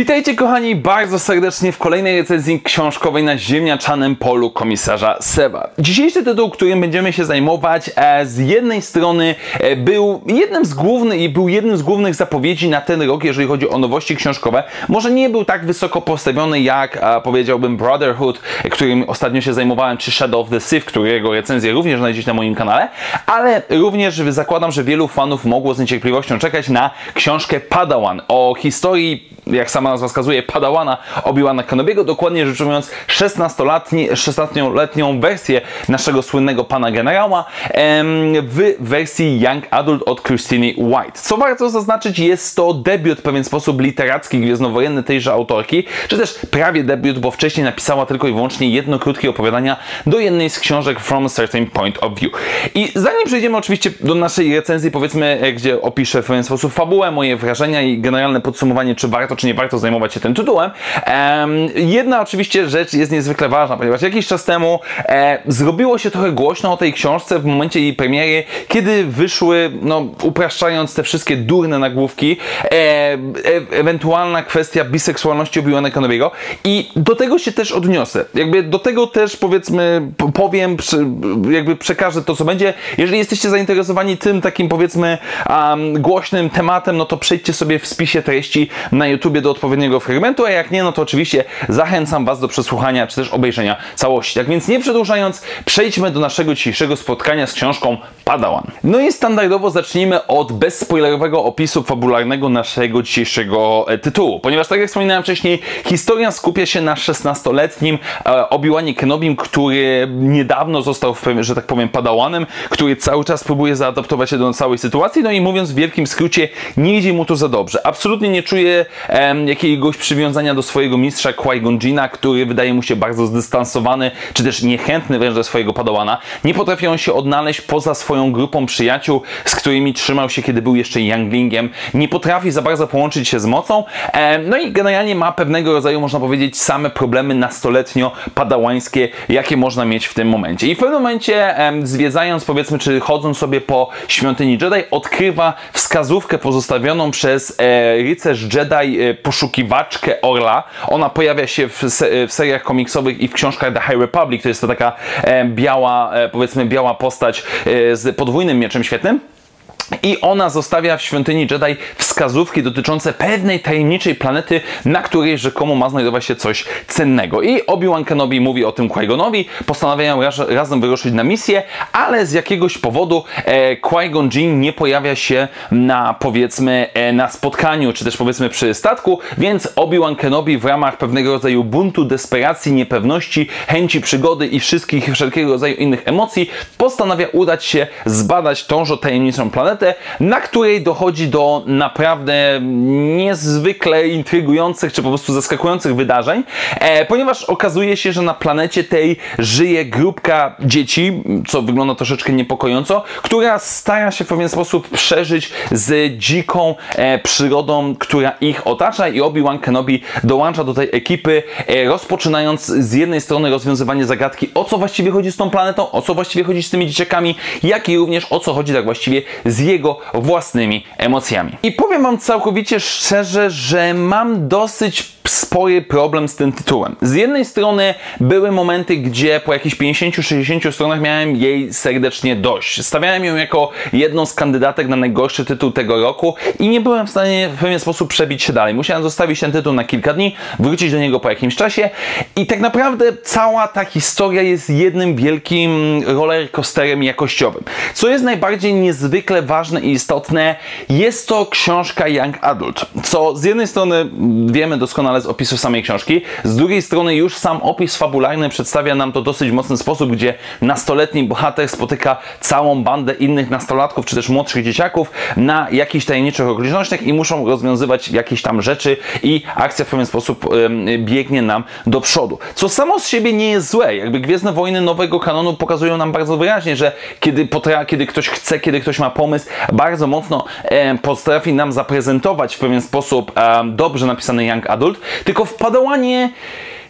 Witajcie kochani bardzo serdecznie w kolejnej recenzji książkowej na ziemniaczanym polu komisarza Seba. Dzisiejszy tytuł, którym będziemy się zajmować, e, z jednej strony e, był jednym z głównych był jednym z głównych zapowiedzi na ten rok, jeżeli chodzi o nowości książkowe. Może nie był tak wysoko postawiony jak e, powiedziałbym Brotherhood, którym ostatnio się zajmowałem, czy Shadow of the Sith, którego recenzję również znajdziecie na moim kanale, ale również zakładam, że wielu fanów mogło z niecierpliwością czekać na książkę Padawan o historii, jak sama nazwa wskazuje, Padawana Obi-Wana Kenobiego, dokładnie rzecz ujmując 16-letnią wersję naszego słynnego pana generała w wersji Young Adult od Christine White. Co warto zaznaczyć, jest to debiut w pewien sposób literacki, gwiezdnowojenny tejże autorki, czy też prawie debiut, bo wcześniej napisała tylko i wyłącznie jedno krótkie opowiadania do jednej z książek From a Certain Point of View. I zanim przejdziemy oczywiście do naszej recenzji, powiedzmy, gdzie opiszę w pewien sposób fabułę, moje wrażenia i generalne podsumowanie, czy warto, czy nie warto zajmować się tym tytułem. jedna oczywiście rzecz jest niezwykle ważna, ponieważ jakiś czas temu e, zrobiło się trochę głośno o tej książce w momencie jej premiery, kiedy wyszły, no upraszczając te wszystkie durne nagłówki, e, e, ewentualna kwestia biseksualności Obi-Wana Kenobiego i do tego się też odniosę. Jakby do tego też powiedzmy powiem, jakby przekażę to, co będzie. Jeżeli jesteście zainteresowani tym takim powiedzmy um, głośnym tematem, no to przejdźcie sobie w spisie treści na YouTubie do odpowiedniego fragmentu, a jak nie, no to oczywiście zachęcam Was do przesłuchania czy też obejrzenia całości. Tak więc nie przedłużając, przejdźmy do naszego dzisiejszego spotkania z książką Padawan. No i standardowo zacznijmy od bezspoilerowego opisu fabularnego naszego dzisiejszego e, tytułu, ponieważ tak jak wspominałem wcześniej, historia skupia się na 16-letnim e, Obi-Wanie Kenobim, który niedawno został, że tak powiem, Padawanem, który cały czas próbuje zaadaptować się do całej sytuacji, no i mówiąc w wielkim skrócie, nie idzie mu to za dobrze. Absolutnie nie czuje jakiegoś przywiązania do swojego mistrza Qui-Gon który wydaje mu się bardzo zdystansowany, czy też niechętny wręcz do swojego Padawana. Nie potrafi on się odnaleźć poza swoją grupą przyjaciół, z którymi trzymał się, kiedy był jeszcze younglingiem. Nie potrafi za bardzo połączyć się z mocą. no i generalnie ma pewnego rodzaju, można powiedzieć, same problemy nastoletnio padałańskie, jakie można mieć w tym momencie. I w pewnym momencie, zwiedzając, powiedzmy, czy chodząc sobie po świątyni Jedi, odkrywa wskazówkę pozostawioną przez e, rycerz Jedi poszukiwaczkę Orla. Ona pojawia się w, se w, seriach komiksowych i w książkach The High Republic. To jest to taka e, biała, e, powiedzmy, biała postać e, z podwójnym mieczem świetnym. I ona zostawia w świątyni Jedi wskazówki dotyczące pewnej tajemniczej planety, na której rzekomo ma znajdować się coś cennego. I Obi-Wan Kenobi mówi o tym Qui-Gonowi, postanawiają raz, razem wyruszyć na misję, ale z jakiegoś powodu e, Qui-Gon Jinn nie pojawia się na powiedzmy e, na spotkaniu, czy też powiedzmy przy statku, więc Obi-Wan Kenobi w ramach pewnego rodzaju buntu, desperacji, niepewności, chęci przygody i wszystkich wszelkiego rodzaju innych emocji postanawia udać się zbadać tążo tajemniczą planetę, na której dochodzi do naprawdę niezwykle intrygujących, czy po prostu zaskakujących wydarzeń, e, ponieważ okazuje się, że na planecie tej żyje grupka dzieci, co wygląda troszeczkę niepokojąco, która stara się w pewien sposób przeżyć z dziką e, przyrodą, która ich otacza i Obi-Wan Kenobi dołącza do tej ekipy, e, rozpoczynając z jednej strony rozwiązywanie zagadki, o co właściwie chodzi z tą planetą, o co właściwie chodzi z tymi dzieciakami, jak i również o co chodzi tak właściwie z jego własnymi emocjami. I powiem Wam całkowicie szczerze, że mam dosyć spory problem z tym tytułem. Z jednej strony były momenty, gdzie po jakichś 50-60 stronach miałem jej serdecznie dość. Stawiałem ją jako jedną z kandydatek na najgorszy tytuł tego roku i nie byłem w stanie w pewien sposób przebić się dalej. Musiałem zostawić ten tytuł na kilka dni, wrócić do niego po jakimś czasie i tak naprawdę cała ta historia jest jednym wielkim rollercoasterem jakościowym. Co jest najbardziej niezwykle ważne i istotne, jest to książka Young Adult, co z jednej strony wiemy doskonale z opisu samej książki. Z drugiej strony już sam opis fabularny przedstawia nam to dosyć mocny sposób, gdzie nastoletni bohater spotyka całą bandę innych nastolatków, czy też młodszych dzieciaków na jakichś tajemniczych okolicznościach i muszą rozwiązywać jakieś tam rzeczy i akcja w pewien sposób biegnie nam do przodu. Co samo z siebie nie jest złe. Jakby Gwiezdne Wojny nowego kanonu pokazują nam bardzo wyraźnie, że kiedy, potra- kiedy ktoś chce, kiedy ktoś ma pomysł, bardzo mocno e, potrafi nam zaprezentować w pewien sposób e, dobrze napisany Young Adult, tylko w Padałanie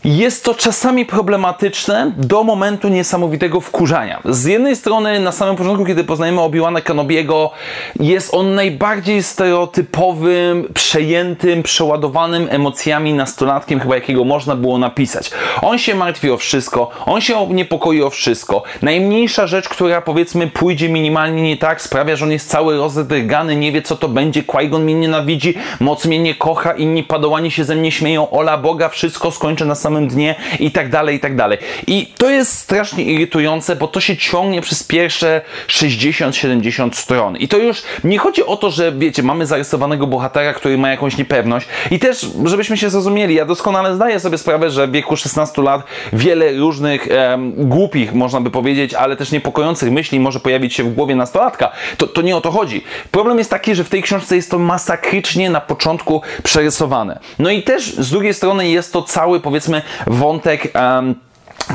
jest to czasami problematyczne do momentu niesamowitego wkurzania. Z jednej strony, na samym początku, kiedy poznajemy Obi-Wana Kenobiego, jest on najbardziej stereotypowym, przejętym, przeładowanym emocjami nastolatkiem, chyba jakiego można było napisać. On się martwi o wszystko, on się niepokoi o wszystko. Najmniejsza rzecz, która powiedzmy pójdzie minimalnie nie tak, sprawia, że on jest cały rozedrgany, nie wie co to będzie, Qui-Gon mnie nienawidzi, moc mnie nie kocha, inni padałani się ze mnie śmieją, ola Boga, wszystko skończę na samym dnie i tak dalej, i tak dalej. I to jest strasznie irytujące, bo to się ciągnie przez pierwsze 60-70 stron. I to już nie chodzi o to, że wiecie, mamy zarysowanego bohatera, który ma jakąś niepewność i też, żebyśmy się zrozumieli, ja doskonale zdaję sobie sprawę, że w wieku 16 lat wiele różnych głupich, można by powiedzieć, ale też niepokojących myśli może pojawić się w głowie nastolatka. To, to nie o to chodzi. Problem jest taki, że w tej książce jest to masakrycznie na początku przerysowane. No i też z drugiej strony jest to cały, powiedzmy, wątek. Um,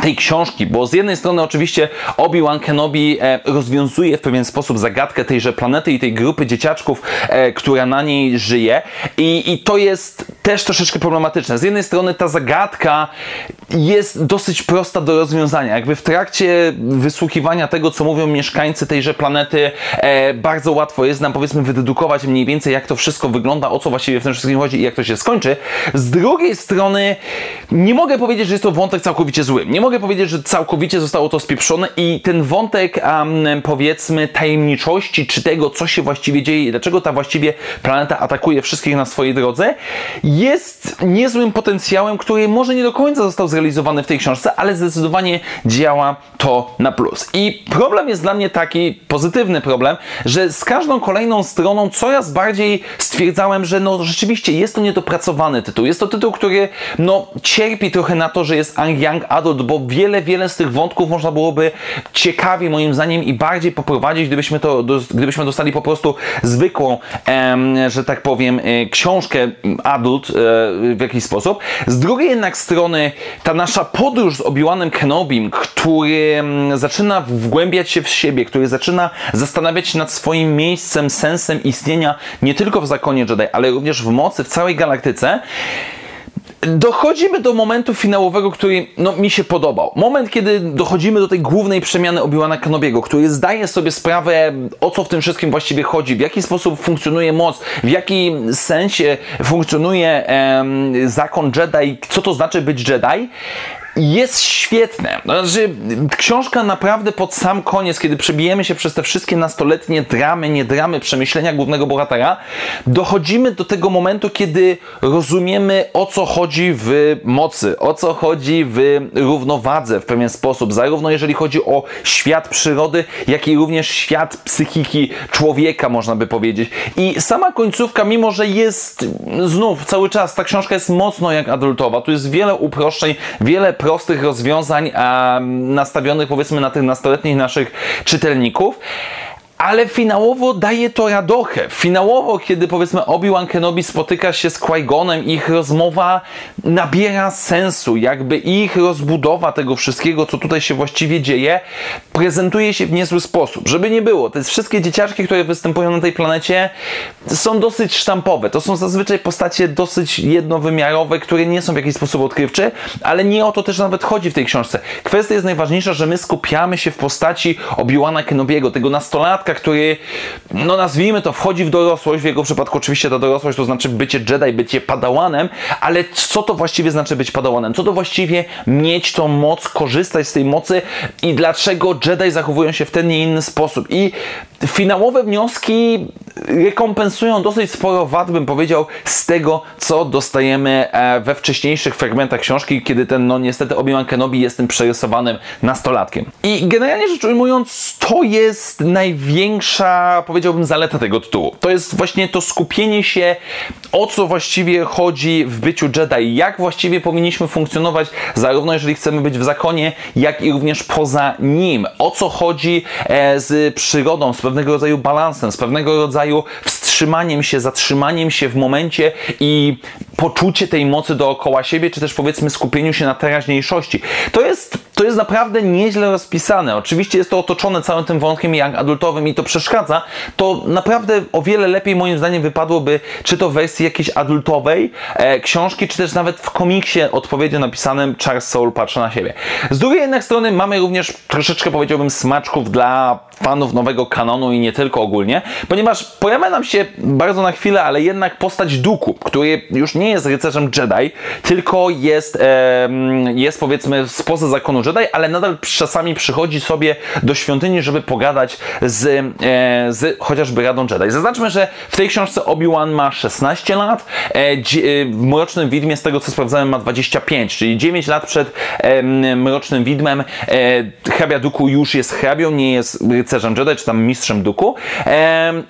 tej książki, bo z jednej strony oczywiście Obi-Wan Kenobi e, rozwiązuje w pewien sposób zagadkę tejże planety i tej grupy dzieciaczków, e, która na niej żyje I, i to jest też troszeczkę problematyczne. Z jednej strony ta zagadka jest dosyć prosta do rozwiązania. Jakby w trakcie wysłuchiwania tego, co mówią mieszkańcy tejże planety, e, bardzo łatwo jest nam powiedzmy wydedukować mniej więcej, jak to wszystko wygląda, o co właściwie w tym wszystkim chodzi i jak to się skończy. Z drugiej strony nie mogę powiedzieć, że jest to wątek całkowicie zły. Nie mogę powiedzieć, że całkowicie zostało to spieprzone i ten wątek um, powiedzmy tajemniczości, czy tego, co się właściwie dzieje i dlaczego ta właściwie planeta atakuje wszystkich na swojej drodze, jest niezłym potencjałem, który może nie do końca został zrealizowany w tej książce, ale zdecydowanie działa to na plus. I problem jest dla mnie taki, pozytywny problem, że z każdą kolejną stroną coraz bardziej stwierdzałem, że no rzeczywiście jest to niedopracowany tytuł. Jest to tytuł, który no cierpi trochę na to, że jest young adult, bo wiele, wiele z tych wątków można byłoby ciekawie moim zdaniem i bardziej poprowadzić, gdybyśmy to, gdybyśmy dostali po prostu zwykłą, em, że tak powiem, e, książkę adult e, w jakiś sposób. Z drugiej jednak strony ta nasza podróż z Obi-Wanem Kenobim, który zaczyna wgłębiać się w siebie, który zaczyna zastanawiać się nad swoim miejscem, sensem istnienia nie tylko w zakonie Jedi, ale również w mocy w całej galaktyce, dochodzimy do momentu finałowego, który no, mi się podobał. Moment, kiedy dochodzimy do tej głównej przemiany Obi-Wana Kenobiego, który zdaje sobie sprawę, o co w tym wszystkim właściwie chodzi, w jaki sposób funkcjonuje moc, w jakim sensie funkcjonuje em, zakon Jedi, co to znaczy być Jedi jest świetne. Znaczy, książka naprawdę pod sam koniec, kiedy przebijemy się przez te wszystkie nastoletnie dramy, nie dramy, przemyślenia głównego bohatera, dochodzimy do tego momentu, kiedy rozumiemy o co chodzi w mocy, o co chodzi w równowadze w pewien sposób, zarówno jeżeli chodzi o świat przyrody, jak i również świat psychiki człowieka, można by powiedzieć. I sama końcówka, mimo że jest znów cały czas, ta książka jest mocno jak adultowa, tu jest wiele uproszczeń, wiele prostych rozwiązań nastawionych powiedzmy na tych nastoletnich naszych czytelników ale finałowo daje to radochę. Finałowo, kiedy powiedzmy Obi-Wan Kenobi spotyka się z Qui-Gonem, ich rozmowa nabiera sensu, jakby ich rozbudowa tego wszystkiego, co tutaj się właściwie dzieje, prezentuje się w niezły sposób. Żeby nie było, te wszystkie dzieciaczki, które występują na tej planecie są dosyć sztampowe. To są zazwyczaj postacie dosyć jednowymiarowe, które nie są w jakiś sposób odkrywcze, ale nie o to też nawet chodzi w tej książce. Kwestia jest najważniejsza, że my skupiamy się w postaci Obi-Wana Kenobiego, tego nastolatka, który, no nazwijmy to, wchodzi w dorosłość, w jego przypadku oczywiście ta dorosłość to znaczy bycie Jedi, bycie padałanem, ale co to właściwie znaczy być padałanem? Co to właściwie mieć tą moc, korzystać z tej mocy i dlaczego Jedi zachowują się w ten, nie inny sposób? I finałowe wnioski rekompensują dosyć sporo wad, bym powiedział, z tego, co dostajemy e, we wcześniejszych fragmentach książki, kiedy ten, no niestety, Obi-Wan Kenobi jest tym przerysowanym nastolatkiem. I generalnie rzecz ujmując, to jest największa, powiedziałbym, zaleta tego tytułu. To jest właśnie to skupienie się, o co właściwie chodzi w byciu Jedi, jak właściwie powinniśmy funkcjonować, zarówno jeżeli chcemy być w zakonie, jak i również poza nim. O co chodzi e, z przyrodą, z pewnego rodzaju balansem, z pewnego rodzaju wstrzymaniem się, zatrzymaniem się w momencie i poczucie tej mocy dookoła siebie, czy też powiedzmy skupieniu się na teraźniejszości. To jest to jest naprawdę nieźle rozpisane. Oczywiście jest to otoczone całym tym wątkiem young adultowym i to przeszkadza. To naprawdę o wiele lepiej moim zdaniem wypadłoby, czy to w wersji jakiejś adultowej e, książki, czy też nawet w komiksie odpowiednio napisanym Charles Soul patrzy na siebie. Z drugiej jednak strony mamy również troszeczkę powiedziałbym smaczków dla fanów nowego kanonu i nie tylko ogólnie, ponieważ pojawia nam się bardzo na chwilę, ale jednak postać Duku, który już nie jest rycerzem Jedi, tylko jest, e, jest powiedzmy spoza zakonu Jedi, ale nadal czasami przychodzi sobie do świątyni, żeby pogadać z, e, z chociażby Radą Jedi. Zaznaczmy, że w tej książce Obi-Wan ma 16 lat, e, e, w Mrocznym Widmie, z tego co sprawdzałem, ma 25, czyli 9 lat przed Mrocznym Widmem. E, hrabia Duku już jest hrabią, nie jest Jedi, czy tam mistrzem Duku,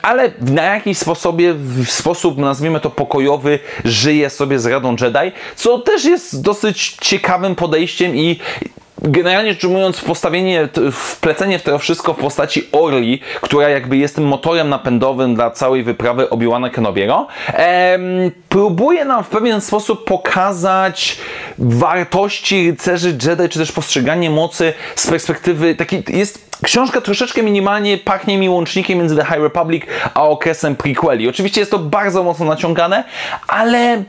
ale na jakiś sposobie, w sposób nazwijmy to pokojowy, żyje sobie z Radą Jedi, co też jest dosyć ciekawym podejściem i generalnie rzecz ujmując, postawienie, wplecenie w to wszystko w postaci Orli, która jakby jest tym motorem napędowym dla całej wyprawy Obi-Wana Kenobiego, em, próbuje nam w pewien sposób pokazać wartości rycerzy Jedi, czy też postrzeganie mocy z perspektywy takiej, jest Książka troszeczkę minimalnie pachnie mi łącznikiem między The High Republic a okresem prequeli. Oczywiście jest to bardzo mocno naciągane, ale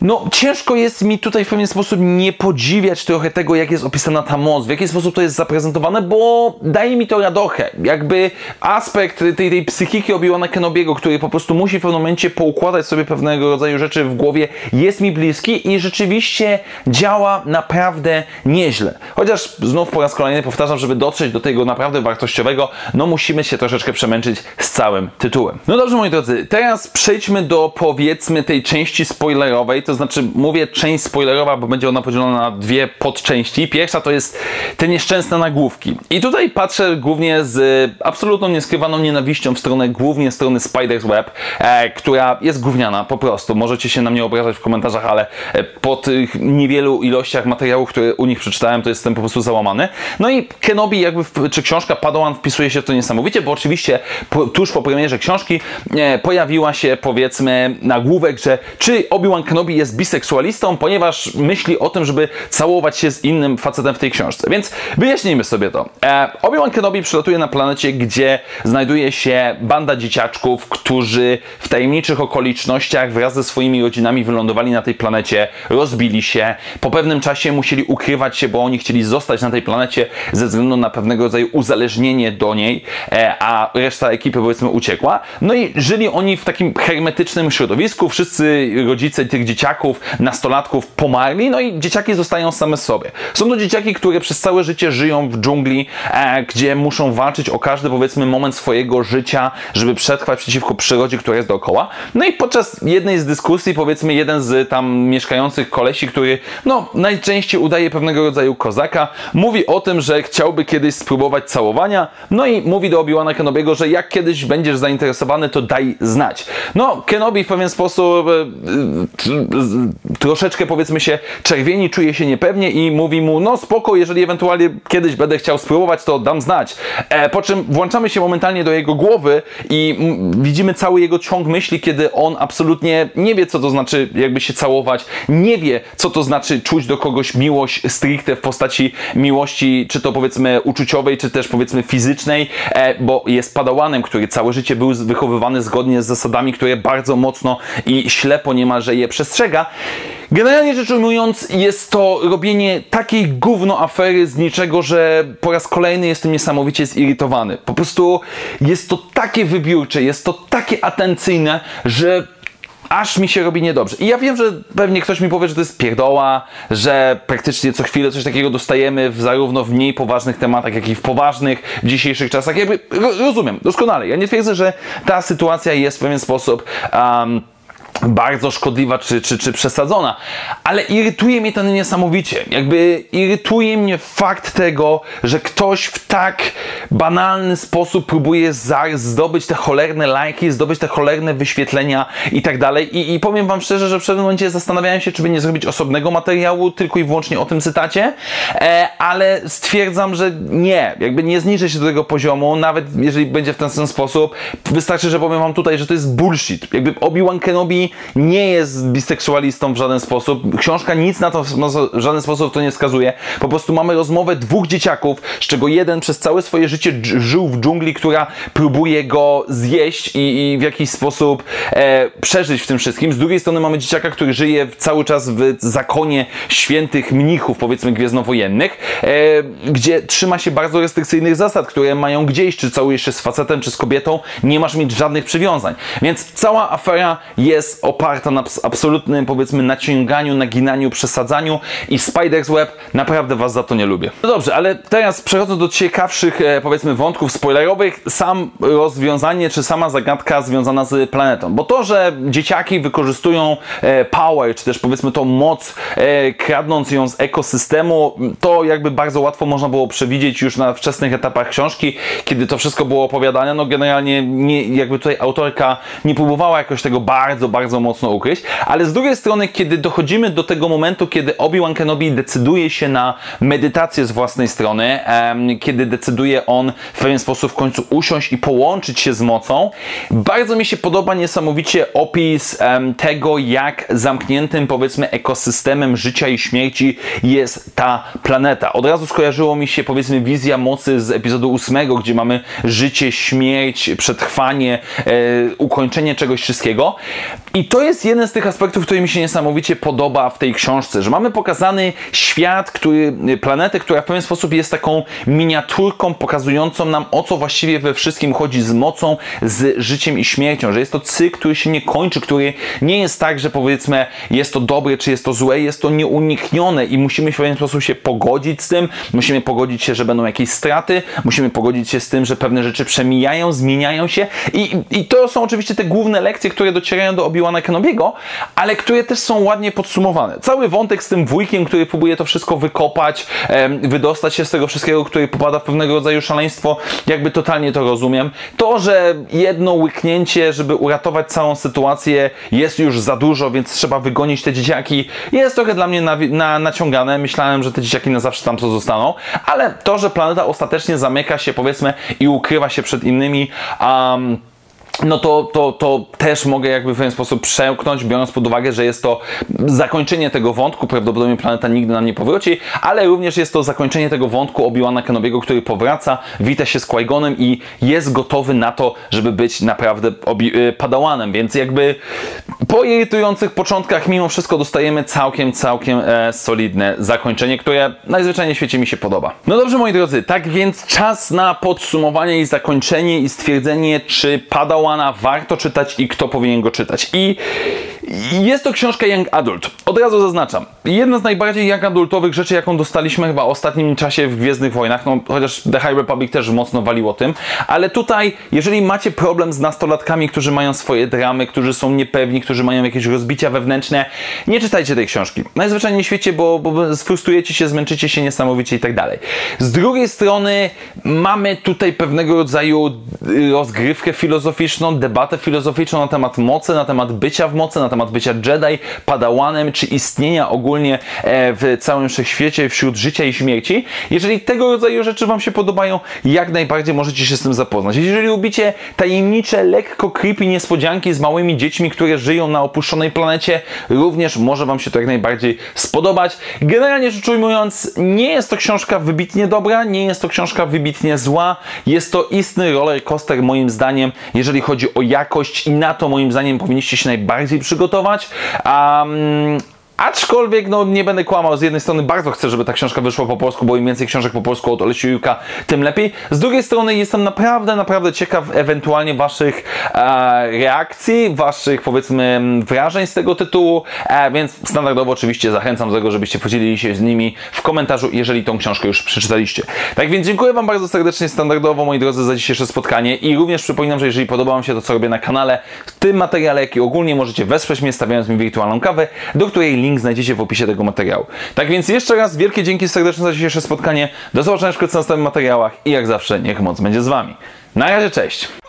no, ciężko jest mi tutaj w pewien sposób nie podziwiać trochę tego, jak jest opisana ta moc, w jaki sposób to jest zaprezentowane, bo daje mi to radochę. Jakby aspekt tej, tej psychiki Obi-Wana Kenobiego, który po prostu musi w pewnym momencie poukładać sobie pewnego rodzaju rzeczy w głowie, jest mi bliski i rzeczywiście działa naprawdę nieźle. Chociaż znów po raz kolejny powtarzam, żeby dotrzeć do tego naprawdę wartościowego, no musimy się troszeczkę przemęczyć z całym tytułem. No dobrze, moi drodzy, teraz przejdźmy do powiedzmy tej części spoilerowej, to znaczy mówię część spoilerowa, bo będzie ona podzielona na dwie podczęści. Pierwsza to jest te nieszczęsne nagłówki. I tutaj patrzę głównie z absolutną nieskrywaną nienawiścią w stronę, głównie strony Spider's Web, e, która jest gówniana po prostu. Możecie się na mnie obrażać w komentarzach, ale e, po tych niewielu ilościach materiałów, które u nich przeczytałem, to jestem po prostu załamany. No i Kenobi, jakby, w, czy książka Padawan wpisuje się w to niesamowicie, bo oczywiście po, tuż po premierze książki e, pojawiła się powiedzmy nagłówek, że czy Obi-Wan Kenobi jest biseksualistą, ponieważ myśli o tym, żeby całować się z innym facetem w tej książce. Więc wyjaśnijmy sobie to. E, Obi-Wan Kenobi przylatuje na planecie, gdzie znajduje się banda dzieciaczków, którzy w tajemniczych okolicznościach wraz ze swoimi rodzinami wylądowali na tej planecie, rozbili się. Po pewnym czasie musieli ukrywać się, bo oni chcieli zostać na tej planecie ze względu na pewnego rodzaju uzależnienie do niej, e, a reszta ekipy powiedzmy uciekła. No i żyli oni w takim hermetycznym środowisku. Wszyscy rodzice tych dzieciaków dzieciaków, nastolatków pomarli, no i dzieciaki zostają same sobie. Są to dzieciaki, które przez całe życie żyją w dżungli, e, gdzie muszą walczyć o każdy, powiedzmy, moment swojego życia, żeby przetrwać przeciwko przyrodzie, która jest dookoła. No i podczas jednej z dyskusji, powiedzmy, jeden z tam mieszkających kolesi, który, no, najczęściej udaje pewnego rodzaju kozaka, mówi o tym, że chciałby kiedyś spróbować całowania, no i mówi do Obi-Wana Kenobiego, że jak kiedyś będziesz zainteresowany, to daj znać. No, Kenobi w pewien sposób e, troszeczkę powiedzmy się czerwieni, czuje się niepewnie i mówi mu, no spoko, jeżeli ewentualnie kiedyś będę chciał spróbować, to dam znać. E, po czym włączamy się momentalnie do jego głowy i widzimy cały jego ciąg myśli, kiedy on absolutnie nie wie, co to znaczy jakby się całować, nie wie, co to znaczy czuć do kogoś miłość stricte w postaci miłości, czy to powiedzmy uczuciowej, czy też powiedzmy fizycznej, e, bo jest padałanem, który całe życie był wychowywany zgodnie z zasadami, które bardzo mocno i ślepo niemalże je przestrzega przestrzega. Generalnie rzecz ujmując, jest to robienie takiej gówno afery z niczego, że po raz kolejny jestem niesamowicie zirytowany. Po prostu jest to takie wybiórcze, jest to takie atencyjne, że aż mi się robi niedobrze. I ja wiem, że pewnie ktoś mi powie, że to jest pierdoła, że praktycznie co chwilę coś takiego dostajemy w zarówno w mniej poważnych tematach, jak i w poważnych w dzisiejszych czasach. Jakby rozumiem, doskonale. Ja nie twierdzę, że ta sytuacja jest w pewien sposób um, bardzo szkodliwa czy, czy, czy przesadzona, ale irytuje mnie to niesamowicie. Jakby irytuje mnie fakt tego, że ktoś w tak banalny sposób próbuje zdobyć te cholerne lajki, zdobyć te cholerne wyświetlenia i tak dalej. I, I powiem Wam szczerze, że w pewnym momencie zastanawiałem się, czy by nie zrobić osobnego materiału tylko i wyłącznie o tym cytacie, e, ale stwierdzam, że nie. Jakby nie zniżę się do tego poziomu, nawet jeżeli będzie w ten, ten sposób. Wystarczy, że powiem Wam tutaj, że to jest bullshit. Jakby Obi-Wan Kenobi nie jest biseksualistą w żaden sposób. Książka nic na to w żaden sposób to nie wskazuje. Po prostu mamy rozmowę dwóch dzieciaków, z czego jeden przez całe swoje życie żył w dżungli, która próbuje go zjeść i, i w jakiś sposób e, przeżyć w tym wszystkim. Z drugiej strony mamy dzieciaka, który żyje cały czas w zakonie świętych mnichów, powiedzmy gwiezdnowojennych, e, gdzie trzyma się bardzo restrykcyjnych zasad, które mają gdzieś, czy całujesz się z facetem, czy z kobietą, nie masz mieć żadnych przywiązań. Więc cała afera jest oparta na absolutnym, powiedzmy, naciąganiu, naginaniu, przesadzaniu i Spider's Web naprawdę Was za to nie lubię. No dobrze, ale teraz przechodząc do ciekawszych, e, powiedzmy, wątków spoilerowych, sam rozwiązanie, czy sama zagadka związana z planetą. Bo to, że dzieciaki wykorzystują e, power, czy też powiedzmy tą moc, e, kradnąc ją z ekosystemu, to jakby bardzo łatwo można było przewidzieć już na wczesnych etapach książki, kiedy to wszystko było opowiadane. No generalnie nie, jakby tutaj autorka nie próbowała jakoś tego bardzo, bardzo mocno ukryć, ale z drugiej strony, kiedy dochodzimy do tego momentu, kiedy Obi-Wan Kenobi decyduje się na medytację z własnej strony, kiedy decyduje on w pewien sposób w końcu usiąść i połączyć się z mocą, bardzo mi się podoba niesamowicie opis tego, jak zamkniętym powiedzmy ekosystemem życia i śmierci jest ta planeta. Od razu skojarzyło mi się powiedzmy wizja mocy z epizodu ósmego, gdzie mamy życie, śmierć, przetrwanie, e, ukończenie czegoś wszystkiego. I to jest jeden z tych aspektów, który mi się niesamowicie podoba w tej książce, że mamy pokazany świat, który, planetę, która w pewien sposób jest taką miniaturką pokazującą nam o co właściwie we wszystkim chodzi z mocą, z życiem i śmiercią, że jest to cykl, który się nie kończy, który nie jest tak, że powiedzmy jest to dobre czy jest to złe, jest to nieuniknione i musimy w pewien sposób się pogodzić z tym, musimy pogodzić się, że będą jakieś straty, musimy pogodzić się z tym, że pewne rzeczy przemijają, zmieniają się i, i to są oczywiście te główne lekcje, które docierają do Obi-Wana Kenobiego, ale które też są ładnie podsumowane. Cały wątek z tym wujkiem, który próbuje to wszystko wykopać, wydostać się z tego wszystkiego, który popada w pewnego rodzaju szaleństwo, jakby totalnie to rozumiem. To, że jedno łyknięcie, żeby uratować całą sytuację jest już za dużo, więc trzeba wygonić te dzieciaki, jest trochę dla mnie na, na, naciągane. Myślałem, że te dzieciaki na zawsze tam to zostaną, ale to, że planeta ostatecznie zamyka się, powiedzmy, i ukrywa się przed innymi, um, no to, to, to też mogę jakby w pewien sposób przełknąć, biorąc pod uwagę, że jest to zakończenie tego wątku, prawdopodobnie planeta nigdy nam nie powróci, ale również jest to zakończenie tego wątku Obi-Wana Kenobiego, który powraca, wita się z qui i jest gotowy na to, żeby być naprawdę obi- y, padałanem, więc jakby po irytujących początkach mimo wszystko dostajemy całkiem, całkiem e, solidne zakończenie, które najzwyczajniej w świecie mi się podoba. No dobrze moi drodzy, tak więc czas na podsumowanie i zakończenie i stwierdzenie, czy padał warto czytać i kto powinien go czytać. I jest to książka Young Adult. Od razu zaznaczam. Jedna z najbardziej young adultowych rzeczy, jaką dostaliśmy chyba w ostatnim czasie w Gwiezdnych Wojnach, no chociaż The High Republic też mocno waliło tym, ale tutaj, jeżeli macie problem z nastolatkami, którzy mają swoje dramy, którzy są niepewni, którzy mają jakieś rozbicia wewnętrzne, nie czytajcie tej książki. Najzwyczajniej w świecie, bo, bo sfrustrujecie się, zmęczycie się niesamowicie i tak dalej. Z drugiej strony mamy tutaj pewnego rodzaju rozgrywkę filozoficzną, debatę filozoficzną na temat mocy, na temat bycia w mocy, na temat bycia Jedi, padałanem, czy istnienia ogólnie e, w całym wszechświecie, wśród życia i śmierci. Jeżeli tego rodzaju rzeczy Wam się podobają, jak najbardziej możecie się z tym zapoznać. Jeżeli lubicie tajemnicze, lekko creepy niespodzianki z małymi dziećmi, które żyją na opuszczonej planecie, również może Wam się to jak najbardziej spodobać. Generalnie rzecz ujmując, nie jest to książka wybitnie dobra, nie jest to książka wybitnie zła, jest to istny roller coaster moim zdaniem, jeżeli chodzi o jakość i na to moim zdaniem powinniście się najbardziej przygotować. Um, Aczkolwiek, no nie będę kłamał, z jednej strony bardzo chcę, żeby ta książka wyszła po polsku, bo im więcej książek po polsku od Olesiuka, tym lepiej. Z drugiej strony jestem naprawdę, naprawdę ciekaw ewentualnie Waszych e, reakcji, Waszych powiedzmy wrażeń z tego tytułu, e, więc standardowo oczywiście zachęcam do tego, żebyście podzielili się z nimi w komentarzu, jeżeli tą książkę już przeczytaliście. Tak więc dziękuję Wam bardzo serdecznie, standardowo, moi drodzy, za dzisiejsze spotkanie i również przypominam, że jeżeli podoba Wam się to, co robię na kanale, w tym materiale, jak i ogólnie możecie wesprzeć mnie, stawiając mi wirtualną kawę, do której link znajdziecie w opisie tego materiału. Tak więc jeszcze raz wielkie dzięki serdeczne za dzisiejsze spotkanie. Do zobaczenia wkrótce w następnych materiałach i jak zawsze niech moc będzie z Wami. Na razie, cześć!